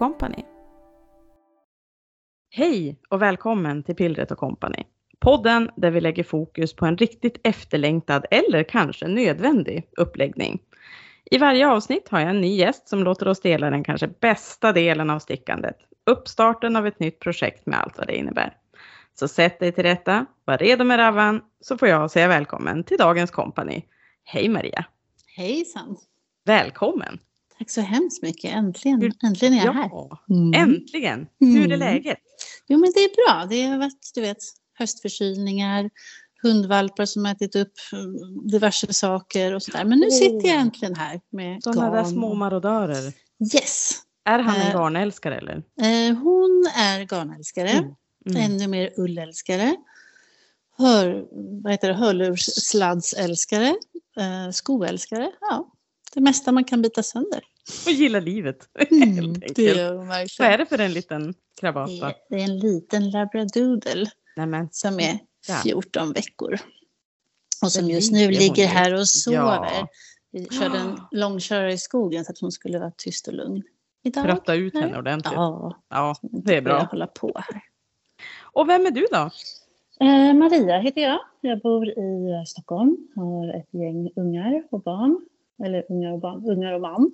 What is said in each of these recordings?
Company. Hej och välkommen till Pillret Company. Podden där vi lägger fokus på en riktigt efterlängtad eller kanske nödvändig uppläggning. I varje avsnitt har jag en ny gäst som låter oss dela den kanske bästa delen av stickandet. Uppstarten av ett nytt projekt med allt vad det innebär. Så sätt dig till rätta, var redo med ravan, så får jag säga välkommen till dagens kompani. Hej Maria! Hejsan! Välkommen! Tack så hemskt mycket. Äntligen, äntligen är jag ja, här. Mm. Äntligen! Hur är Mm. läget? Jo, men det är bra. Det har varit, du vet, höstförkylningar, hundvalpar som har ätit upp mm, diverse saker och sådär. Men nu Åh. sitter jag äntligen här med Sådana där små marodörer. Yes! Är han en Eh, garnälskare eller? Eh, hon är garnälskare, Mm. Mm. ännu mer ullälskare. Hör, vad heter det, hörlurssladsälskare, eh, skoälskare. Ja, det mesta man kan bita sönder. Och gillar livet Mm, helt det enkelt. hon Vad är det för en liten krabat Det är, det är en liten labradoodle Nej men, som är Ja. 14 veckor. Och som Det just nu ligger här och sover. Ja. Vi körde en långkörare i skogen så att hon skulle vara tyst och lugn. Idag? Prata ut henne ordentligt. Ja, Ja, det är bra. hålla på här. Och vem är du då? Eh, Maria heter jag. Jag bor i Stockholm. Har ett gäng ungar och barn. Eller ungar och barn, ungar och man.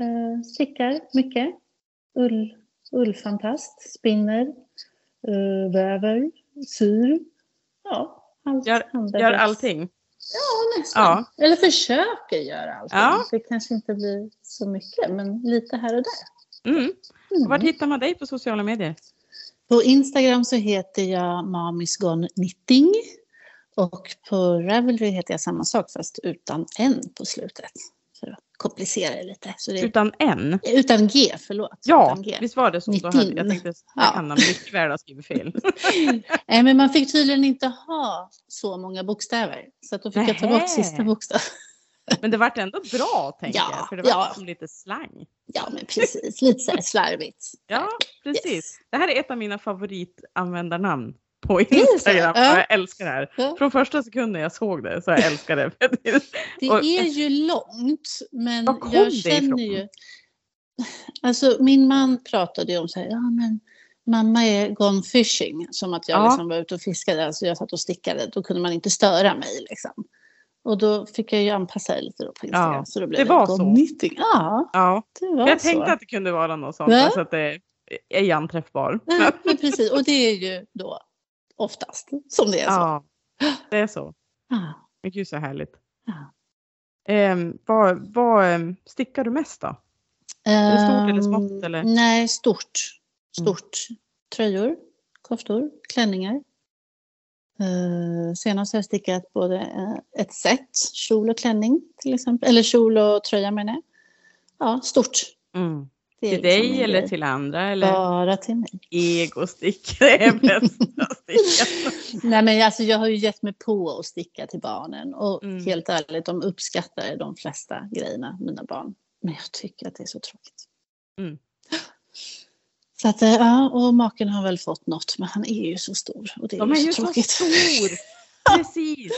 Eh, stickar mycket. Ull, ullfantast, spinner, eh, väver, syr. Ja, allt. Gör, Gör allting? Ja, nästan. Ja. Eller försöker göra allting. Ja. Det kanske inte blir så mycket, men lite här och där. Mm. Mm. Vart hittar man dig på sociala medier? På Instagram så heter jag Mamis Gone Knitting. Och på Ravelry heter jag samma sak fast utan N på slutet. För att komplicera det lite. Så det Utan en? utan G, förlåt. Ja, G. visst var det så? Då hade, jag tänkte, Ja. kan han mycket väl ha skrivit fel. Nej, men man fick tydligen inte ha så många bokstäver. Så att då fick jag ta bort sista bokstaven. Men det vart ändå bra, tänker Ja, jag. För det var ja. som lite slang. Ja, men precis. Lite så här slarvigt. Ja, precis. Yes. Det här är ett av mina favoritanvändarnamn på så? Instagram. Ja. Jag älskar det här. Ja. Från första sekunden jag såg det så jag älskar det. Det är ju långt, men Var kom jag det känner ifrån? ju... Alltså min man pratade ju om så här, ja men mamma är gone fishing, som att jag Ja. liksom var ute och fiskade, alltså jag satt och stickade, då kunde man inte störa mig liksom. Och då fick jag ju anpassa det lite då på Instagram, Ja, så då blev det det, var så. knitting. Ja, Ja, det var jag så. tänkte att det kunde vara något sånt. Ja. Alltså att det är ianträffbar. Ja, precis, och det är ju då oftast som det är så. Ja, det är så. Men gud så härligt. Ehm, vad, vad ehm, stickar du mest då? det stort eller smått, Ehm, eller? Nej, stort. Mm. Stort. Tröjor, koftor, klänningar. Uh, senast har jag stickat både eh, ett set, kjol och klänning till exempel. Eller kjol och tröja menar jag. Ja, stort. Mm. Är Till liksom dig eller grej. till andra? Eller Bara till mig. egostick? Det är bäst sticka. Nej, men alltså, jag har ju gett mig på att sticka till barnen. Och Mm. helt ärligt, de uppskattar de flesta grejerna, mina barn. Men jag tycker att det är så tråkigt. Mm. Så att, ja, och maken har väl fått något, men han är ju så stor. Och det är, De är ju ju så så tråkigt. stor. Precis.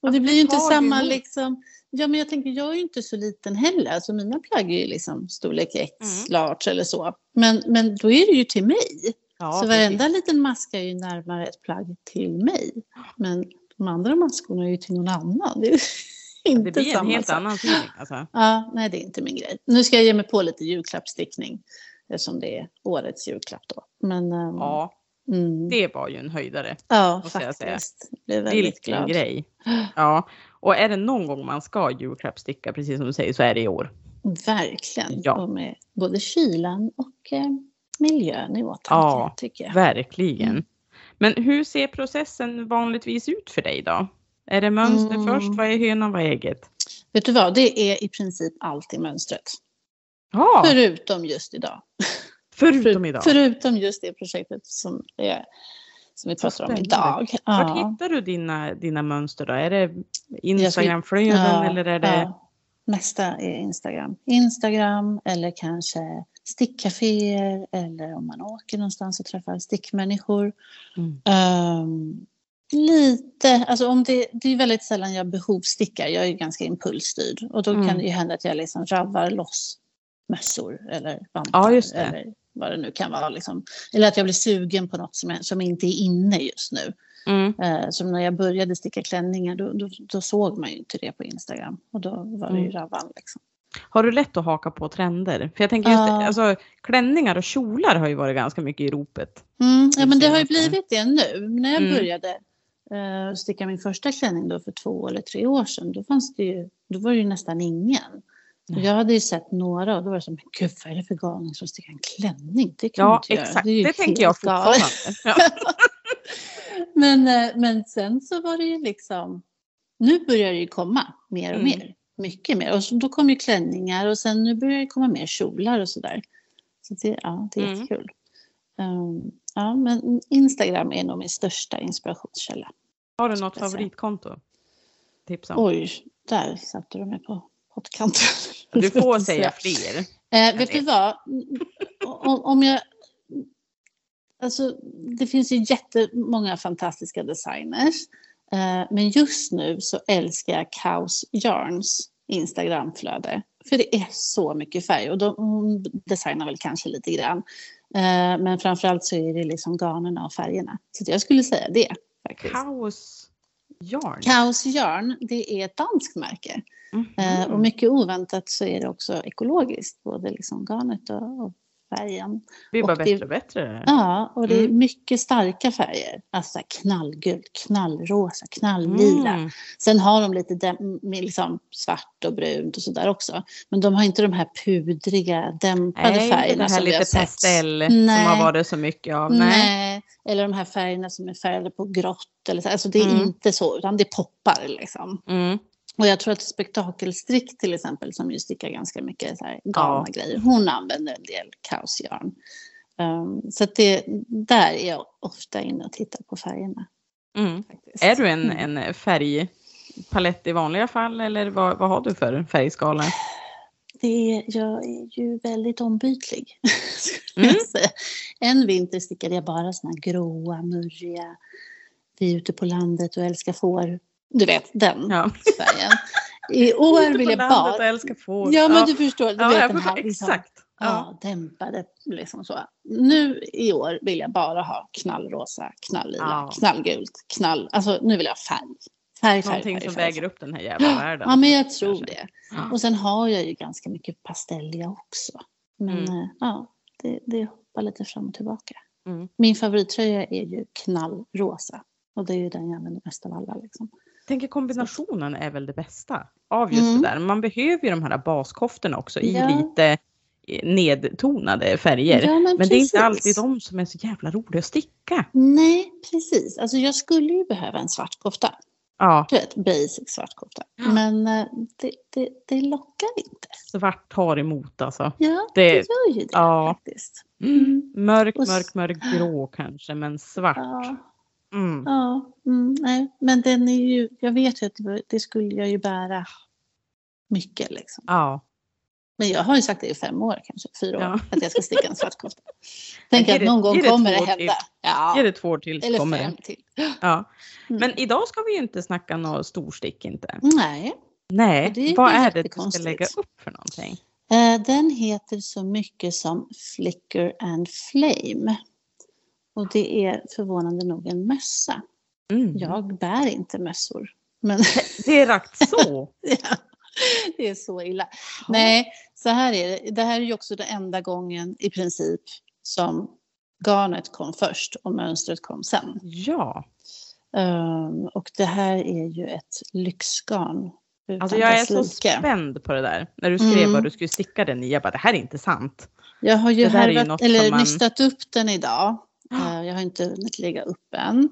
Och det blir ju inte ju samma liksom... Ja, men jag tänker, jag är ju inte så liten heller. Alltså mina plagg är ju liksom storlek X, Mm. large eller så. Men, men då är det ju till mig. Ja, så precis. varenda liten maska är ju närmare ett plagg till mig. Men de andra maskorna är ju till någon annan. Det är inte Det blir en helt sak. annan feeling. Alltså. Ja, nej, det är inte min grej. Nu ska jag ge mig på lite julklappsstickning. Eftersom det är årets julklapp då. Men ehm, Ja, mm, det var ju en höjdare. ja faktiskt. Jag blev väldigt Vilken glad. grej. Ja, och är det någon gång man ska julklappssticka, precis som du säger, så är det i år. Verkligen. Ja. Och med både kylan och eh, miljön i åtanke, Ja, tycker jag. Verkligen. Mm. Men hur ser processen vanligtvis ut för dig då? Är det mönster Mm. först? Vad är hönan? Vad är ägget? Vet du vad, det är i princip alltid mönstret. Ja, Förutom just idag. förutom idag. Förutom just det projektet som, är, som vi pratar om idag. Vart Ja. hittar du dina, dina mönster då? Är det Instagramflöden Ja, eller är det... Mesta är Instagram. Instagram eller kanske stickcaféer eller om man åker någonstans och träffar stickmänniskor. Mm. Ehm, lite, alltså om det, det är väldigt sällan jag behovsstickar. Jag är ju ganska impulsstyrd och då Mm. kan det ju hända att jag liksom rabbar loss mössor eller vantar. Ja. Eller vad det nu kan vara. Liksom. Eller att jag blir sugen på något som, är, som inte är inne just nu. Mm. Eh, som när jag började sticka klänningar, då, då, då såg man ju inte det på Instagram. Och då var det ju Mm. ravan. Liksom. Har du lätt att haka på trender? För jag tänker just Ja. alltså, klänningar och kjolar har ju varit ganska mycket i ropet. Mm, ja, men det har ju blivit det nu. När jag Mm. började eh, sticka min första klänning då för två eller tre år sedan, då, fanns det ju, då var det ju nästan ingen. Nej. jag hade ju sett några och då var det som, men gud vad är det för galning som stickar en klänning? Det kan Ja, inte göra. exakt. är ju Det, tänker jag fortfarande. Men, eh, men sen så var det ju liksom, nu börjar det ju komma mer och Mm. mer. Mycket mer. Och så, då kom ju klänningar och sen nu börjar det komma mer kjolar och sådär. Så det, ja, det är Mm. jättekul. Um, ja, men Instagram är nog min största inspirationskälla. Har du något favoritkonto? Tipsa om. Oj, där satte du mig på pottkanten. Du får säga fler. Eh, vet du vad? Om, om jag... Alltså, det finns ju jättemånga fantastiska designers. Eh, men just nu så älskar jag Kaos Yarns Instagramflöde. För det är så mycket färg och de hon designar väl kanske lite grann. Eh, men framförallt så är det liksom garnerna och färgerna. Så jag skulle säga det. Faktiskt. Kaos yarn. Kaos Yarn, det är ett danskt märke. Mhm. Eh, och mycket oväntat så är det också ekologiskt, både liksom garnet och, och färgen. det blir bara och det- bättre och bättre. Ja, och det är Mm. mycket starka färger. Alltså så här knallgult, knallrosa, knalllila. Mm. Sen har de lite med liksom svart och brunt och sådär också. Men de har inte de här pudriga, dämpade Nej, färgerna det här som vi har lite sett. pastell som Nej. har varit så mycket av. Nej. Nej. Eller de här färgerna som är färgade på grått. Eller så. Alltså det är Mm. inte så, utan det poppar liksom. Och jag tror att spektakelstrick till exempel, som ju stickar ganska mycket så här galna grejer, hon använder en del kaosjarn. Um, så att det, där är jag ofta inne och tittar på färgerna. Mm. Är du en, Mm. en färgpalett i vanliga fall eller vad, vad har du för färgskala? Det är, jag är ju väldigt ombytlig. Mm. En vinter stickade jag bara såna här gråa, murriga, vi är ute på landet och älskar får. Du vet, den Ja. färgen. I år vill jag bara... älskar får. Ja, men du förstår. Du ja, vet jag den här, liksom, exakt. Ja. Ja, dämpade liksom så. Nu i år vill jag bara ha knallrosa, knalllila, Ja. knallgult, knall... Alltså nu vill jag ha färg. Färg, färg, Någonting färg, som färg, väger färg. upp den här jävla världen. Ja, men jag tror kanske. det. Ja. Och sen har jag ju ganska mycket pastelliga också. Men Mm. eh, ja, det, det hoppar lite fram och tillbaka. Mm. Min favorittröja är ju knallrosa. Och det är ju den jag använder mest av alla. Liksom. Tänker kombinationen är väl det bästa av just Mm. det där. Man behöver ju de här baskoftorna också i Ja. lite nedtonade färger. Ja, men det är inte alltid de som är så jävla roliga att sticka. Nej, precis. Alltså jag skulle ju behöva en svart kofta. Ja, Du vet, basic svart kofta. Ja. Men eh, det, det, det lockar inte. svart tar emot alltså. Ja, Det- det, gör ju det ja. faktiskt. Mm. Mörk, Och s- mörk, mörk grå kanske, men svart. Ja, Mm. ja mm, nej. men den är ju, jag vet ju att det, det skulle jag ju bära mycket. Liksom. Ja. Men jag har ju sagt det i fem år, kanske fyra år, Ja. att jag ska sticka en svart kofta. Tänk Ge att någon gång det kommer det hända. Ja, Ge det två år till eller kommer fem till. Ja. Mm. Men idag ska vi ju inte snacka något storstick inte. Nej, Nej, är vad är det du ska lägga upp för någonting? Eh, Den heter så mycket som Flicker and Flame. Och det är förvånande nog en mössa. Mm. Jag bär inte mössor. Men Det är rakt så. ja, det är så illa. Nej, så här är det. Det här är ju också den enda gången i princip som garnet kom först och mönstret kom sen. Ja, Um, och det här är ju ett lyxgarn. Alltså jag är så spänd på det där. När du skrev Mm. vad du skulle sticka den i. Jag bara, det här är inte sant. Jag har ju ju eller man- nystat upp den idag. Eh, jag har inte hunnit lägga upp än.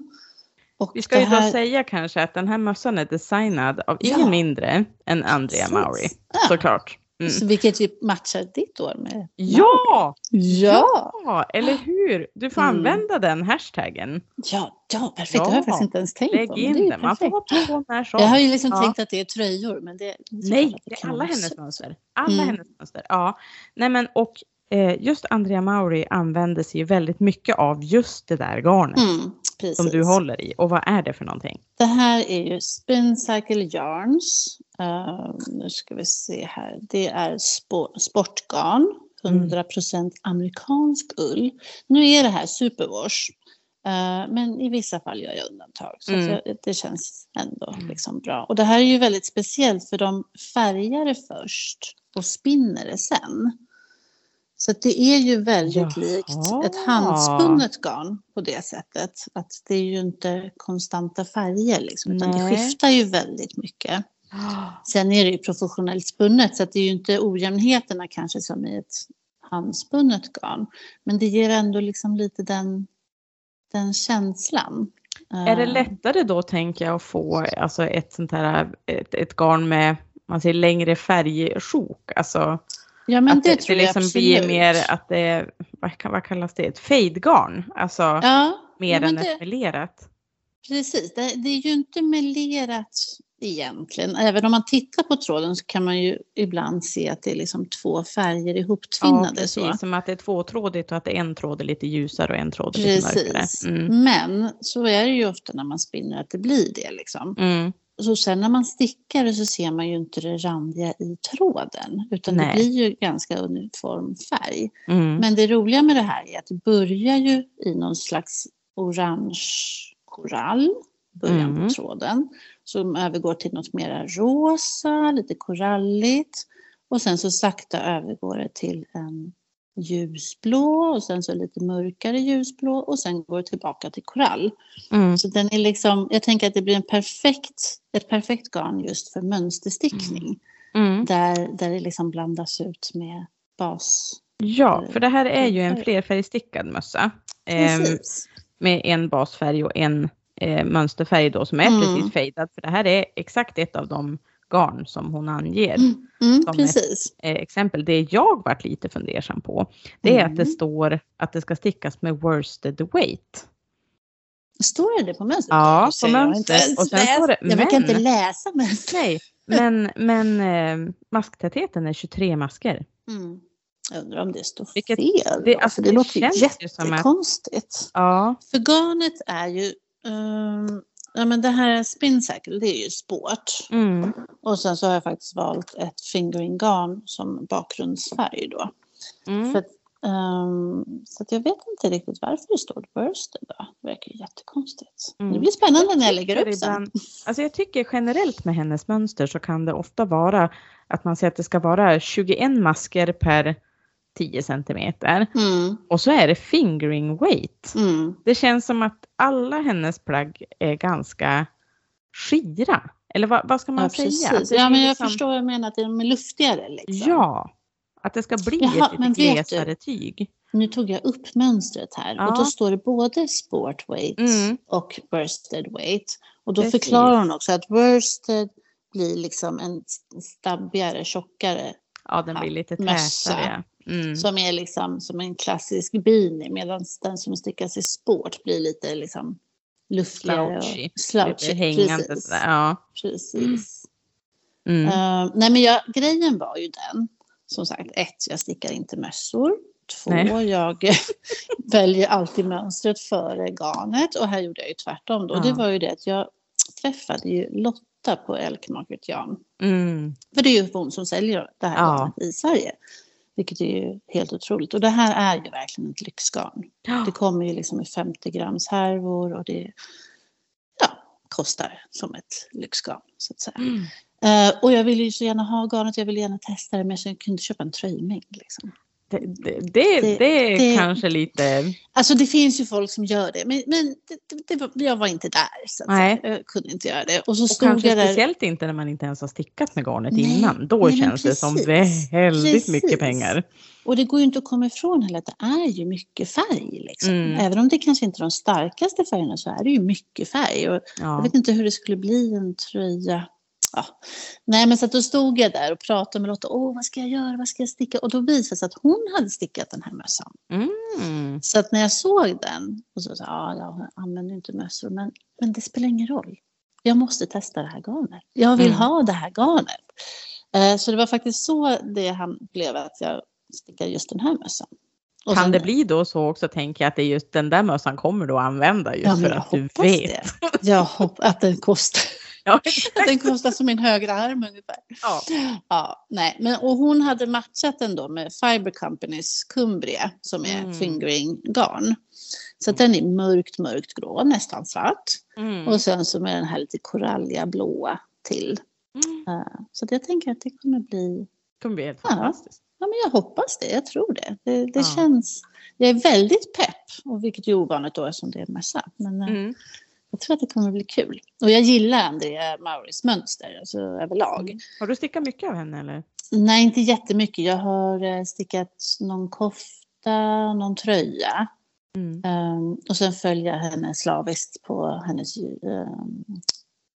Och Vi ska ju då här- säga kanske att den här mössan är designad av Ja. ingen mindre än Andrea Precis. Mauri. Ja. Såklart. Mm. Så vilket ju matchar ditt år med. Ja, Ja! ja, eller hur? Du får Mm. använda den hashtaggen. Ja, ja perfekt. Det har Ja. jag faktiskt inte ens tänkt Lägg på. in den. Man får hoppa på när som. Jag har ju liksom Ja. tänkt att det är tröjor, men det... Nej, det är alla hennes mönster. Alla Mm. hennes mönster. Ja. Nej, men och just Andrea Mauri använder sig väldigt mycket av just det där garnet Mm, som du håller i. Och vad är det för någonting? Det här är ju Spin Cycle Yarns. Uh, nu ska vi se här. Det är sport, sportgarn. 100% mm. amerikansk ull. Nu är det här superwash. Uh, men i vissa fall gör jag undantag. Så mm. jag, det känns ändå mm. liksom bra. Och det här är ju väldigt speciellt för de färgar det först och spinner det sen. Så det är ju väldigt Jaha. likt ett handspunnet garn på det sättet. Att det är ju inte konstanta färger liksom, utan Nej. det skiftar ju väldigt mycket. Sen är det ju professionellt spunnet så att det är ju inte ojämnheterna kanske som i ett handspunnet garn. Men det ger ändå liksom lite den, den känslan. Är det eh. lättare då tänker jag att få alltså ett sånt här ett, ett garn med man säger längre färgsjok? Alltså Ja men att det, det tror det liksom jag blir mer att det är, vad, vad kallas det, ett fejdgarn? Alltså ja, mer än det, ett melerat. Precis, det, det, är ju inte melerat egentligen. Även om man tittar på tråden så kan man ju ibland se att det är liksom två färger ihoptvinnade. Ja, precis, så. som att det är tvåtrådigt och att en tråd är lite ljusare och en tråd är lite mörkare. Mm. Men så är det ju ofta när man spinner att det blir det liksom. Mm. Så sen när man stickar så ser man ju inte det randiga i tråden utan Nej. det blir ju ganska uniform färg. Mm. Men det roliga med det här är att det börjar ju i någon slags orange korall, början Mm. på tråden, som övergår till något mera rosa, lite koralligt och sen så sakta övergår det till en ljusblå och sen så lite mörkare ljusblå och sen går det tillbaka till korall. Mm. Så den är liksom, jag tänker att det blir en perfekt, ett perfekt garn just för mönsterstickning. Mm. Där, där det liksom blandas ut med bas. Ja, för det här är ju en färg. flerfärgstickad mössa. Precis. med en basfärg och en eh, mönsterfärg då som är Mm. precis fejdad. För det här är exakt ett av de garn som hon anger. Mm, mm, Som precis. Eh, exempel, det jag varit lite fundersam på, det är att det Mm. står att det ska stickas med worsted weight. Står det på mönstret? Ja, på mönstret. Och sen läst. står det, Jag brukar inte läsa mönstret. Nej, men, men eh, masktätheten är 23 masker. Mm. Jag undrar om det står Vilket- fel. det- alltså, för det, det låter som att- jättekonstigt. Ja, För garnet är ju, ehm, ja men det här spin cycle det är ju sport. mm, Och sen så har jag faktiskt valt ett fingering garn som bakgrundsfärg då. mm. För ehm, så att jag vet inte riktigt varför det står bursted då. Det verkar ju jättekonstigt. Mm. Det blir spännande när jag lägger upp sen. Alltså jag tycker generellt med hennes mönster så kan det ofta vara att man säger att det ska vara 21 masker per 10 centimeter. Mm, Och så är det fingering weight. mm. Det känns som att alla hennes plagg är ganska skira. Eller vad, vad ska man Ja, säga? precis. Ja, men jag liksom- förstår vad jag menar, att de är luftigare. Liksom. Ja, att det ska bli Jaha, ett lite glesare tyg. Nu tog jag upp mönstret här Ja. och då står det både sport weight Mm. och bursted weight. Och då Precis. förklarar hon också att bursted blir liksom en stabbigare, tjockare Ja, den blir lite mössa. Mm. som är liksom som en klassisk beanie medan den som stickas i sport blir lite liksom luftigare Slouchy. och slouchy. Hängande Precis. sådär. Ja. precis. Mm. Eh, nej men jag, grejen var ju den, som sagt, ett, jag stickar inte mössor. Två, Nej. jag väljer alltid mönstret före garnet. Och här gjorde jag ju tvärtom då. Ja. Det var ju det att jag träffade ju Lotta på Elk Market Yarn. Mm. För det är ju hon som säljer det här Ja. garnet i Sverige. Vilket är ju helt otroligt. Och det här är ju verkligen ett lyxgarn. Det kommer ju liksom i 50 grams härvor och det ja, kostar som ett lyxgarn så att säga. Mm. Eh, och jag ville ju så gärna ha garnet, jag ville gärna testa det men jag kunde inte köpa en tröjmängd. Liksom. Det, det, det, Det- är kanske lite... Alltså det finns ju folk som gör det men, men var, jag var inte där. Så Nej. säga. Jag kunde inte göra det. Och så Och stod kanske jag där. speciellt inte när man inte ens har stickat med garnet Nej, innan. Då nej, känns det som väldigt Precis. mycket pengar. Och det går ju inte att komma ifrån heller att det är ju mycket färg. Liksom. Mm. Även om det kanske inte är de starkaste färgerna så är det ju mycket färg. Och Jag Ja. vet inte hur det skulle bli en tröja. Ja. Nej men så att då stod jag där och pratade med Lotta. Åh vad ska jag göra, vad ska jag sticka? Och då visade det sig att hon hade stickat den här mössan. Mm. Så att när jag såg den och så sa jag, ja, jag använder inte mössor men, men det spelar ingen roll. Jag måste testa det här garnet. Jag vill Mm. ha det här garnet. Eh, så det var faktiskt så det han blev att jag stickade just den här mössan. Och Kan sen- det bli då så också tänker jag att det är just den där mössan kommer du att använda just Ja, för att du vet. det. Jag hoppas att den kostar. Ja, Den kostar som min högra arm ungefär. ja. Ja, nej. Men, och hon hade matchat den då med Fiber Companys Cumbria som är Mm. fingering garn. Så att den är mörkt, mörkt grå, nästan svart. Mm. Och sen så med den här lite koralliga blåa till. Mm. Så jag tänker att det kommer bli, Det kommer bli helt Ja. fantastiskt. ja men jag hoppas det, jag tror det. Det, det Ja. känns, jag är väldigt pepp, och vilket är ovanligt då eftersom det är mässa. Men eh, Mm. Jag tror att det kommer bli kul. Och jag gillar Andrea Mauris mönster, alltså överlag. Mm. Har du stickat mycket av henne eller? Nej, inte jättemycket. Jag har eh, stickat någon kofta, någon tröja. Mm. Ehm, och sen följer jag henne slaviskt på hennes, ehm,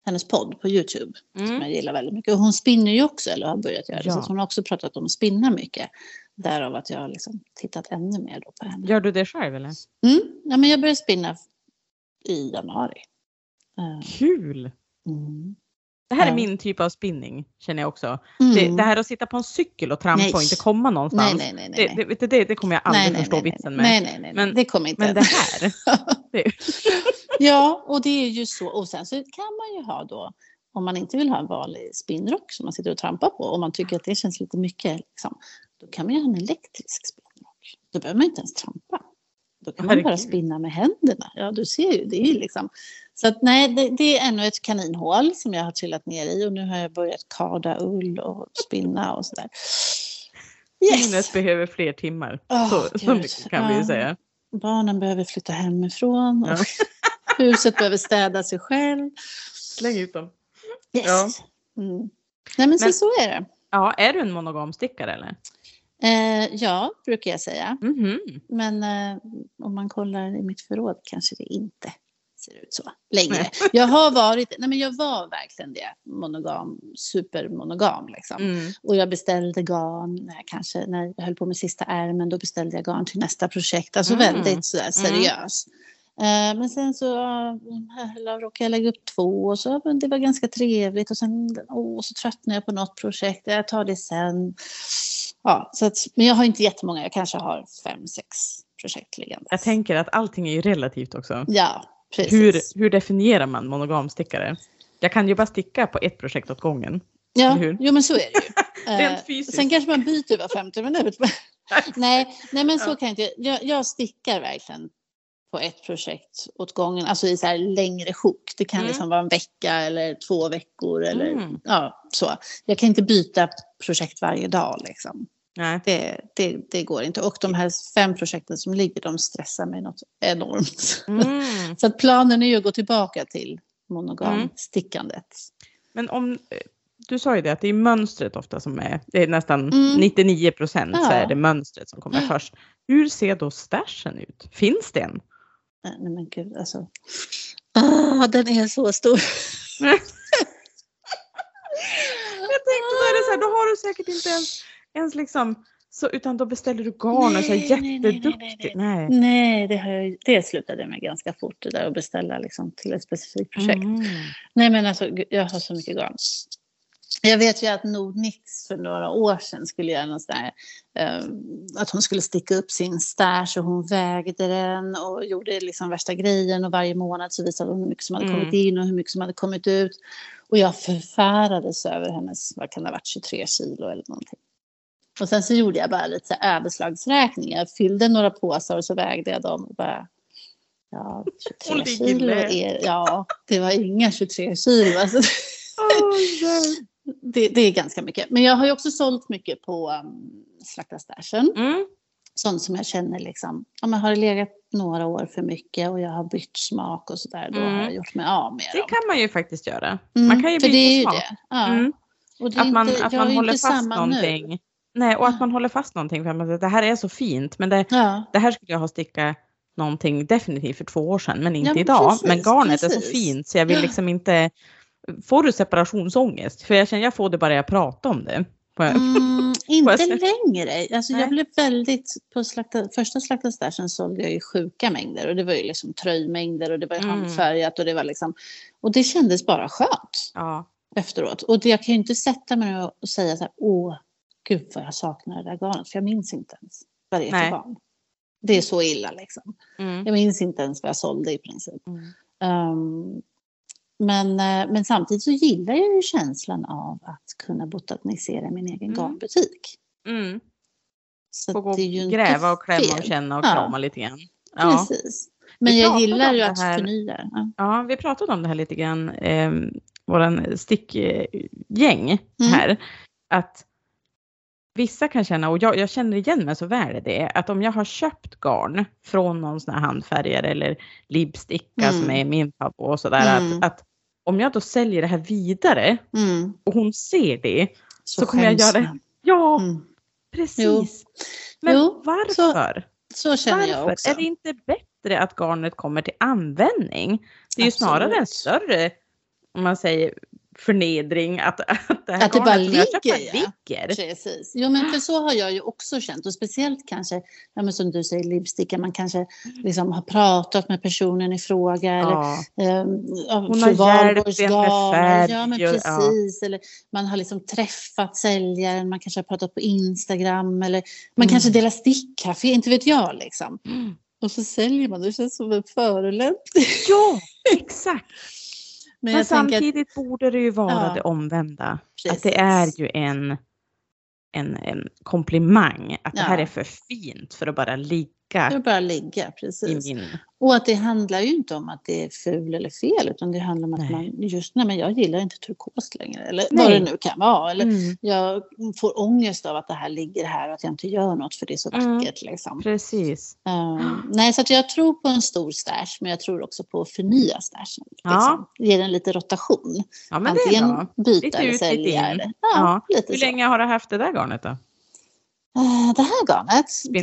hennes podd på Youtube. Som Mm. jag gillar väldigt mycket. Och hon spinner ju också, eller har börjat göra det. Ja. Så hon har också pratat om att spinna mycket. Därav att jag har liksom tittat ännu mer på henne. Gör du det själv eller? Mm. Ja, men jag började spinna i januari. Ehm, Kul! mm. Det här är Ja. min typ av spinning känner jag också. Mm. Det, det här att sitta på en cykel och trampa Nej. och inte komma någonstans. nej, nej, nej. nej. Det, det, det, kommer jag aldrig nej, förstå nej, vitsen med. Nej, nej, nej. Men- det kommer inte. Men det här. Ja, och det är ju så. Och sen så kan man ju ha då, om man inte vill ha en vanlig spinnrock som man sitter och trampar på, om man tycker att det känns lite mycket, liksom, då kan man ju ha en elektrisk spinnrock. Då behöver man inte ens trampa. Då kan man bara spinna med händerna. Ja, du ser ju, det är ju liksom. Så att nej, det, det är ännu ett kaninhål som jag har trillat ner i och nu har jag börjat karda ull och spinna och sådär. Minnet behöver fler timmar. Åh, så, så mycket kan vi ju säga. Barnen behöver flytta hemifrån och Ja. huset behöver städa sig själv. Släng ut dem. Yes. Ja. Mm. Nej men, så, Men- så är det. Ja, är du en monogamstickare eller? Eh, ja, brukar jag säga. Mhm. Men eh, om man kollar i mitt förråd kanske det inte ser ut så längre. Jag har varit, nej men jag var verkligen det, monogam, supermonogam liksom. Mm. Och jag beställde garn, när jag kanske när jag höll på med sista ärmen, då beställde jag garn till nästa projekt. Alltså Mm. väldigt sådär seriös. Eh, men sen så uh, råkade jag lägga upp två och så, men det var ganska trevligt och sen åh, så tröttnade jag på något projekt, jag tar det sen. Ja, så att, men jag har inte jättemånga, jag kanske har fem, sex projekt liggandes. Jag tänker att allting är ju relativt också. Ja, precis. Hur, hur definierar man monogamstickare? Jag kan ju bara sticka på ett projekt åt gången. ja, jo men så är det ju. Rent Eh, fysiskt. Sen kanske man byter var 50 minut. nej, nej, men så kan jag inte. Jag, jag stickar verkligen på ett projekt åt gången, alltså i så här längre sjok. Det kan Mm. liksom vara en vecka eller två veckor eller Mm. ja, så. Jag kan inte byta projekt varje dag liksom. Nej. Det, det, det går inte. Och de här fem projekten som ligger, de stressar mig något enormt. Mm. Så att planen är ju att gå tillbaka till Mm. monogamstickandet. Men om, du sa ju det att det är mönstret ofta som är, det är nästan Mm. 99 procent så är det mönstret som kommer först. Hur ser då stashen ut? Finns det en? Nej nej, men gud alltså. Ah, den är så stor. Jag tänkte har du säkert inte ens, ens liksom, så, utan då beställer du garn och så Nej, nej, nej, nej. Nej. Nej, det, har jag, det slutade jag med ganska fort det där att beställa liksom, till ett specifikt projekt. Mm. Nej men alltså jag har så mycket garn. Jag vet ju att Nordnix för några år sedan skulle göra någon sån där, eh, att hon skulle sticka upp sin stash och hon vägde den och gjorde liksom värsta grejen och varje månad så visade hon hur mycket som hade Mm. kommit in och hur mycket som hade kommit ut. Och jag förfärades över hennes, vad kan det ha varit, 23 kilo eller någonting. Och sen så gjorde jag bara lite så här överslagsräkning. Jag fyllde några påsar och så vägde jag dem och bara Ja, 23 Hon ligger kilo är, ja, det var inga 23 kilo. Alltså, nej. Det, det är ganska mycket. Men jag har ju också sålt mycket på um, Slakta stashen. Mm. Sånt som jag känner liksom, om jag har det legat några år för mycket och jag har bytt smak och sådär, då Mm. har jag gjort mig av med Det dem. kan man ju faktiskt göra. Mm, man kan ju det byta smak. det. Ja. Mm. Och det är Att man, inte, att man håller fast någonting. Nu. Nej, och att Ja. man håller fast någonting för att det här är så fint men det, Ja. det här skulle jag ha stickat någonting definitivt för två år sedan men inte Ja, men idag. precis, men garnet är så precis. fint så jag vill Ja. liksom inte Får du separationsångest? För jag känner jag får det bara jag pratar om det. Mm, inte längre. Alltså Nej. jag blev väldigt, på slakta, första slakta stashen sålde jag ju sjuka mängder och det var ju liksom tröjmängder och det var ju Mm. handfärgat och det var liksom, och det kändes bara skönt Ja. efteråt. Och det, jag kan ju inte sätta mig och- säga så här, åh, gud vad jag saknar det där garnet, för jag minns inte ens vad det är för garn. Det är så illa liksom. Mm. Jag minns inte ens vad jag sålde i princip. Mm. Men, eh, men samtidigt så gillar jag ju känslan av att kunna botanisera min egen Mm. garnbutik. Mm. Så Få gå det är ju inte gräva och klämma och fel. känna och Ja. krama lite grann. Ja. Precis. Men Vi jag gillar ju att här- förnya. Ja. ja, vi pratade om det här lite grann, eh, våran stickgäng Mm. här. Att vissa kan känna, och jag, jag känner igen mig så väl i det, att om jag har köpt garn från någon sån här handfärgare eller lipsticka Mm. som är min favorit och sådär, Mm. att, att om jag då säljer det här vidare Mm. och hon ser det, Så, Så kommer jag göra- man. ja Mm. precis. Jo. Men Jo, varför? Så känner jag Varför? också. Är det inte bättre att garnet kommer till användning? Det är ju snarare en Absolut. större, om man säger förnedring, att, att det här Att det bara ligger, ja. ligger. Precis. Jo, men för så har jag ju också känt. Och speciellt kanske, ja, som du säger, lipsticka. Man kanske liksom har pratat med personen i fråga. Eller, Ja, ehm, ja, Hon har hjälpt en med färg Ja, men och- ja. precis. Eller man har liksom träffat säljaren. Man kanske har pratat på Instagram. Eller man Mm. kanske delar stickcafé. Inte vet jag liksom. Mm. Och så säljer man. Det känns som en förolämpning. ja exakt. Men, Men tänker att, samtidigt borde det ju vara Ja. det omvända. Precis. Att det är ju en, en, en komplimang. Att det här Ja. är för fint för att bara ligga det bara ligga. i Precis. min... Och att det handlar ju inte om att det är ful eller fel utan det handlar om att Nej. man just nej men jag gillar inte turkos längre eller Nej. vad det nu kan vara. Eller Mm, jag får ångest av att det här ligger här och att jag inte gör något för det är så Mm. vackert. Liksom. precis. Ehm, nej, så att jag tror på en stor stash men jag tror också på att förnya stashen. Ja. Liksom. Ge den lite rotation. Ja men det är Antingen bra. byta Lite eller ut, lite sälja. in. Ja. ja, lite Hur så. länge har du haft det där garnet då? Eh, Det här garnet, det är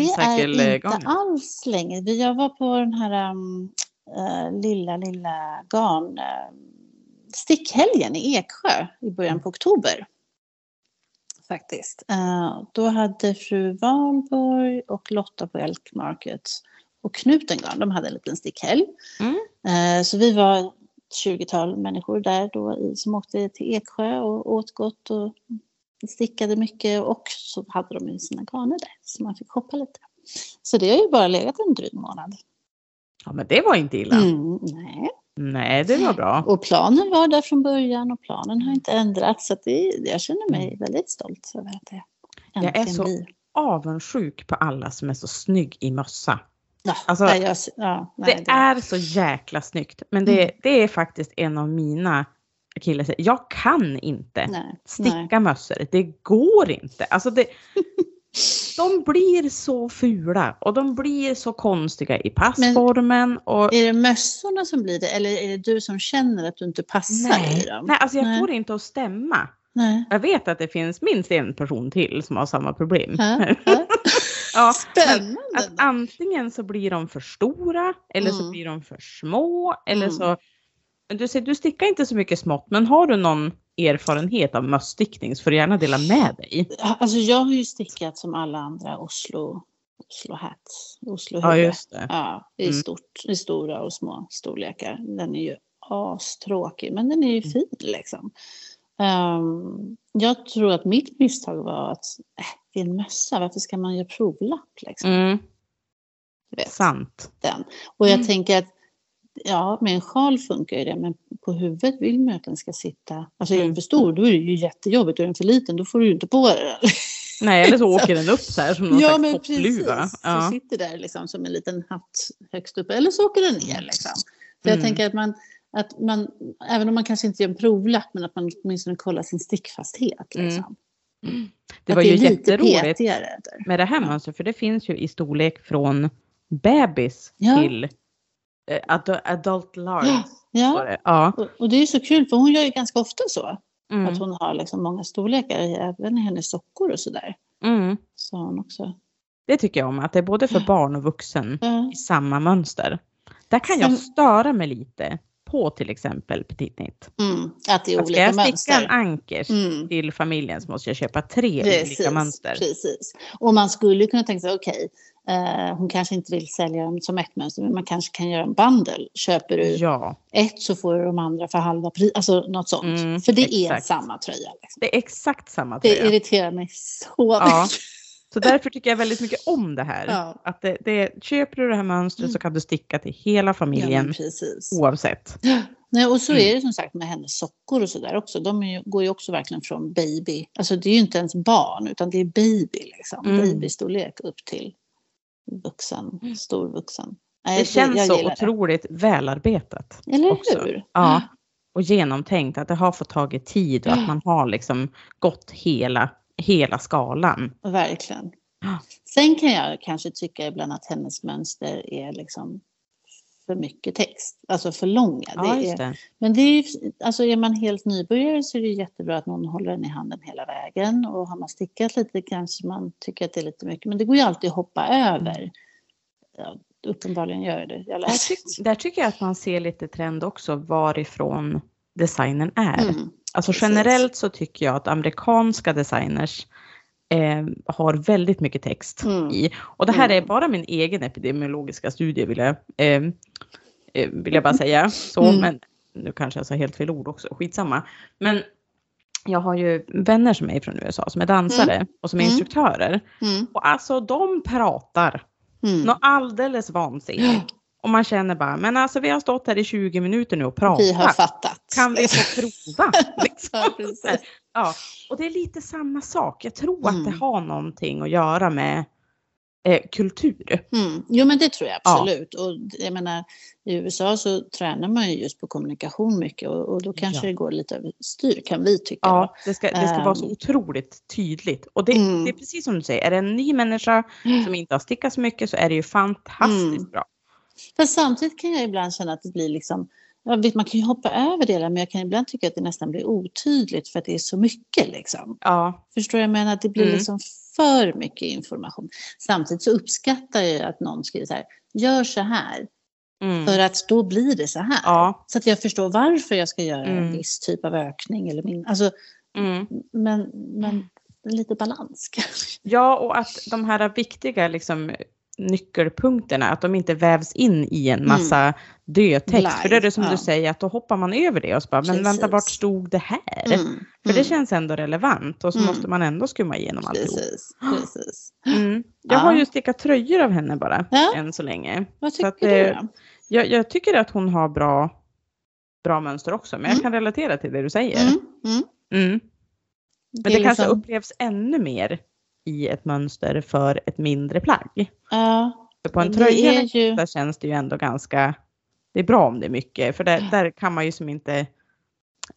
inte alls länge. Vi- Jag var på den här um, eh, lilla, lilla garn uh, stickhelgen i Eksjö i början på oktober. Faktiskt. Eh, då hade fru Valborg och Lotta på Elk Market och Knuten garn, de hade en liten stickhelg. Mm. Så vi var ett 20-tal människor där då i, som åkte till Eksjö och åt gott och stickade mycket och så hade de ju sina garner där så man fick shoppa lite. Så det har ju bara legat en dryg månad. Ja men det var inte illa. Mm, nej. Nej det var bra. Och planen var där från början och planen har inte ändrats så det, jag känner mig väldigt stolt över att det Jag är äntligen så- blir. Avundsjuk på alla som är så snygg i mössa. Ja, Alltså, nej, jag, ja, nej, Det är så jäkla snyggt. Men det, Mm. det är faktiskt en av mina killar Jag kan inte nej, nej. sticka mössor. Det går inte. Alltså det, de blir så fula och de blir så konstiga i passformen. och, Är det mössorna som blir det eller är det du som känner att du inte passar i nej, dem? nej, alltså jag Nej. får inte att stämma. Nej. Jag vet att det finns minst en person till som har samma problem. Ja, ja. Ja, Spännande. att antingen så blir de för stora eller så Mm. blir de för små eller Mm. så. Du, säger, du stickar inte så mycket smått men har du någon erfarenhet av mössstickning så får du gärna dela med dig. Alltså jag har ju stickat som alla andra Oslo, Oslo hats, Oslo Ja huvud. just det. Ja, i, Mm. stort, i stora och små storlekar. Den är ju astråkig men den är ju Mm. fin liksom. Ehm, jag tror att mitt misstag var att äh, det är en mössa, varför ska man göra provlapp liksom? Mm, sant. den. Och jag Mm. tänker att ja, med en sjal funkar ju det men på huvudet vill man ju att den ska sitta, alltså är den Mm. för stor då är det ju jättejobbigt, är den för liten då får du ju inte på den. Nej eller så åker den upp så här som någon ja, slags men toppluva. precis. Ja. Så sitter där liksom som en liten hatt högst upp. Eller så åker den ner. Liksom. Så jag Mm. tänker att man, att man, även om man kanske inte gör en provlapp, men att man åtminstone kollar sin stickfasthet. Mm. Liksom. Det att var det ju jätteroligt med det här mönstret för det finns ju i storlek från bebis Ja. till adult large. Ja, ja. ja. Och, och det är ju så kul, för hon gör ju ganska ofta så. Mm. Att hon har liksom många storlekar, även i hennes sockor och sådär. Mm. Så hon också. Det tycker jag om, att det är både för barn och vuxen Ja. i samma mönster. Där kan jag störa mig lite på till exempel petit knit. Mm, att det är Att Ska olika jag sticka mönster. en ankers Mm. till familjen så måste jag köpa tre Precis, olika mönster. precis. Och man skulle kunna tänka sig, okej, eh, hon kanske inte vill sälja dem som ett mönster, men man kanske kan göra en bundle. Köper du Ja, ett så får du de andra för halva pris, alltså något sånt. Mm, för det är exakt. samma tröja. Liksom. det är exakt samma Det tröja. irriterar mig så Ja. mycket. Så därför tycker jag väldigt mycket om det här. Ja. Att det, det, köper du det här mönstret så kan du sticka till hela Ja, familjen oavsett. Nej, och så Mm. är det som sagt med hennes sockor och sådär också. De är ju, går ju också verkligen från baby. Alltså det är ju inte ens barn utan det är baby liksom. Mm. Babystorlek upp till vuxen, stor vuxen. Nej, Det känns så otroligt välarbetat. det. Eller också. hur? Ja. Och genomtänkt, att det har fått tagit tid och att man har liksom gått hela, hela skalan. Verkligen. Sen kan jag kanske tycka ibland att hennes mönster är liksom för mycket text. Alltså för långa. Ja, det är, det. men det är alltså är man helt nybörjare så är det jättebra att någon håller den i handen hela vägen. Och har man stickat lite kanske man tycker att det är lite mycket. Men det går ju alltid att hoppa över. Ja, uppenbarligen gör det. Jag Där, tyck, där tycker jag att man ser lite trend också varifrån designen är. Mm. Alltså precis. generellt så tycker jag att amerikanska designers eh, har väldigt mycket text Mm. i. Och det här är Mm. bara min egen epidemiologiska studie vill jag, eh, eh, vill jag bara säga. Så, Mm. men nu kanske jag sa helt fel ord också, skitsamma. Men jag har ju vänner som är från USA som är dansare och som är Mm. instruktörer. Mm. Och alltså de pratar Mm. något alldeles vansinnigt. Och man känner bara, men alltså vi har stått här i 20 minuter nu och Vi har pratat. fattat. Kan vi få prova? Liksom. Ja. Ja, och det är lite samma sak. Jag tror att Mm. det har någonting att göra med eh, kultur. Mm. Jo men det tror jag Ja. absolut. Och jag menar, I USA så tränar man ju just på kommunikation mycket och, och då kanske Ja. det går lite överstyr kan vi tycka. Ja, det ska, det ska vara så Ehm. otroligt tydligt. Och det, Mm. det är precis som du säger, är det en ny människa som inte har stickat så mycket så är det ju fantastiskt Mm. bra. Fast samtidigt kan jag ibland känna att det blir liksom man kan ju hoppa över delar men jag kan ibland tycka att det nästan blir otydligt för att det är så mycket. Liksom. Ja, Förstår jag menar? Att det blir Mm. liksom för mycket information. Samtidigt så uppskattar jag att någon skriver så här, gör så här. mm. För att då blir det så här. ja. Så att jag förstår varför jag ska göra en Mm. viss typ av ökning. Eller min, alltså, Mm. men, men lite balans kanske. Ja, och att de här viktiga liksom, nyckelpunkterna, att de inte vävs in i en massa död text. Blind, För det är det som ja. du säger, att då hoppar man över det och så bara, men vänta, Precis. vart stod det här? Mm, För det mm, känns ändå relevant och så Mm. måste man ändå skumma igenom alltihop. Precis, precis. Mm. Jag Ja. har ju stickat tröjor av henne bara, Ja. än så länge. Vad tycker att, du eh, då? Jag, jag tycker att hon har bra, bra mönster också, men jag Mm. kan relatera till det du säger. Mm, mm. Mm. Men det, är kanske liksom- upplevs ännu mer i ett mönster för ett mindre plagg. Ja, För på en tröja ju... där känns det ju ändå ganska, det är bra om det är mycket, för där, där kan man ju som inte,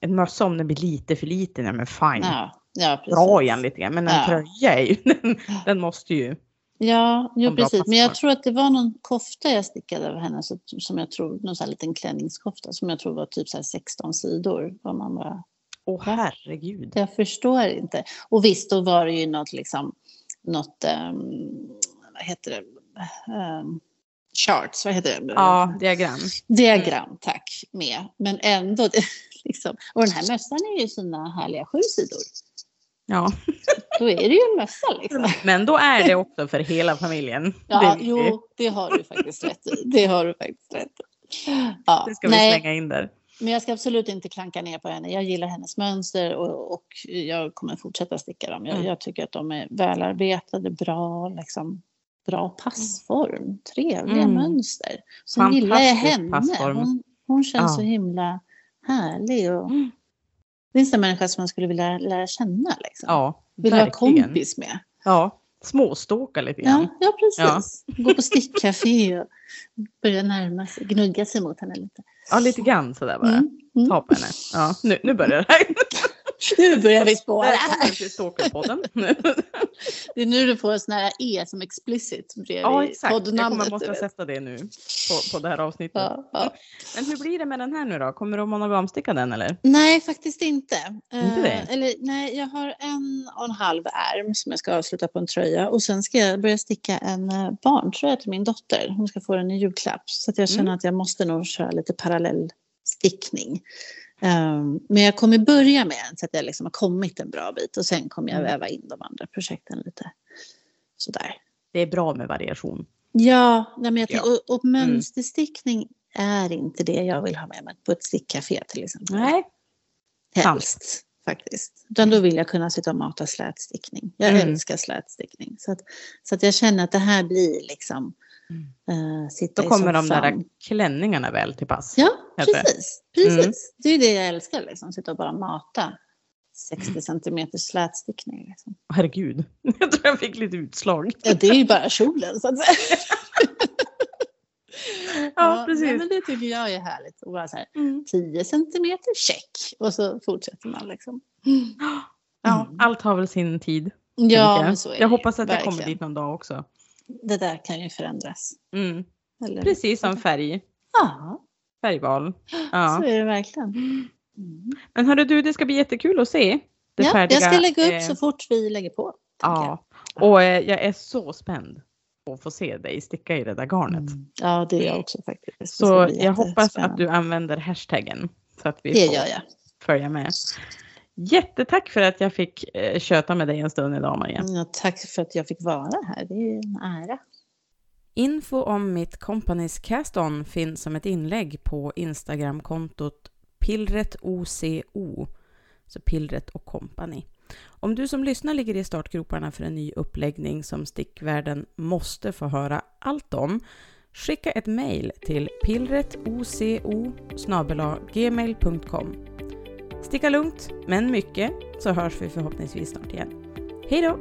en mössa om den blir lite för liten, ja men fine, Ja, ja dra igen lite grann, men en Ja. tröja är ju, den, den måste ju, Ja, jo, precis. Men jag tror att det var någon kofta jag stickade av henne så, som jag tror, någon sån här liten klänningskofta som jag tror var typ så här 16 sidor. Och man bara, åh herregud. jag förstår inte. Och visst, då var det ju något liksom, något, um, vad heter det, um, charts, vad heter det? Ja, diagram. Diagram, tack, med. Men ändå, liksom. och den här mössan är ju sina härliga sju sidor. Ja, Då är det ju en mössa liksom. men då är det också för hela familjen. Ja, det, jo, det har du faktiskt rätt i. Det har du faktiskt rätt i. Ja, det ska vi nej, slänga in där. Men jag ska absolut inte klanka ner på henne. Jag gillar hennes mönster och, och jag kommer fortsätta sticka dem. Jag, Mm. jag tycker att de är välarbetade, bra, liksom, bra passform, trevliga Mm. mönster. Sen gillar jag henne. passform. Hon, hon känns Ja. så himla härlig. Och, Mm. Det är en människa som man skulle vilja lära känna. Liksom. Ja, Vill verkligen. kompis med. Ja, småståka lite grann. Ja, ja precis. Gå på stickcafé och börja närma sig, gnugga sig mot henne lite. Ja, lite grann sådär bara. Mm. Mm. Ta på henne. Ja, nu, nu börjar det här. Nu börjar vi spåra. Stalkerpodden. Det är nu du får en sån här E som explicit bredvid Ja, exakt. Jag poddnamnet. kommer måste sätta det nu på, på det här avsnittet. Ja, ja. Men hur blir det med den här nu då? Kommer du att monogamsticka den eller? Nej, faktiskt inte. Inte det? Eh, eller, nej, jag har en och en halv ärm som jag ska avsluta på en tröja och sen ska jag börja sticka en uh, barntröja till min dotter. Hon ska få den i julklapp så jag känner Mm. att jag måste nog köra lite parallell stickning. Um, men jag kommer börja med en så att jag liksom har kommit en bra bit och sen kommer jag Mm. väva in de andra projekten lite sådär. Det är bra med variation. Ja, nej, men jag Ja. och, och mönsterstickning är inte det jag vill ha med mig på ett stickcafé till exempel. Nej, Helst. faktiskt. Utan då vill jag kunna sitta och mata slätstickning. Jag Mm. älskar slätstickning. Så att, så att jag känner att det här blir liksom eh, sitta Då kommer de där klänningarna väl till pass. Ja, precis. precis. Mm. Det är ju det jag älskar, liksom, sitta och bara mata 60 centimeter slätstickning. Liksom. Herregud, jag tror jag fick lite utslag. Ja, det är ju bara kjolen så att säga. Ja, precis. nej, men det tycker jag är härligt. Och bara så här, Mm. 10 centimeter, check. Och så fortsätter man liksom. Ja, Mm. allt har väl sin tid. Ja, jag så är jag det ju. hoppas att jag kommer dit någon dag också. Det där kan ju förändras. Mm. Precis som färg, Ja, färgval. så Ja. är det verkligen. Mm. Men hörru du, det ska bli jättekul att se det Ja, färdiga. jag ska lägga upp eh, så fort vi lägger på. Ja, och eh, jag är så spänd på att få se dig sticka i det där jag. garnet. Mm. Ja, det är jag också faktiskt. Så jag hoppas att du använder hashtaggen så att vi Det får jag. följa med. Jättetack för att jag fick eh, köta med dig en stund idag Maria. Ja, tack för att jag fick vara här. Det är en ära. Info om mitt Companys Cast-On finns som ett inlägg på Instagramkontot pillretoco, så Pillret och Company. Om du som lyssnar ligger i startgroparna för en ny uppläggning som stickvärlden måste få höra allt om, skicka ett mejl till pillretoco gmail.com. Sticka lugnt, men mycket, så hörs vi förhoppningsvis snart igen. Hej då!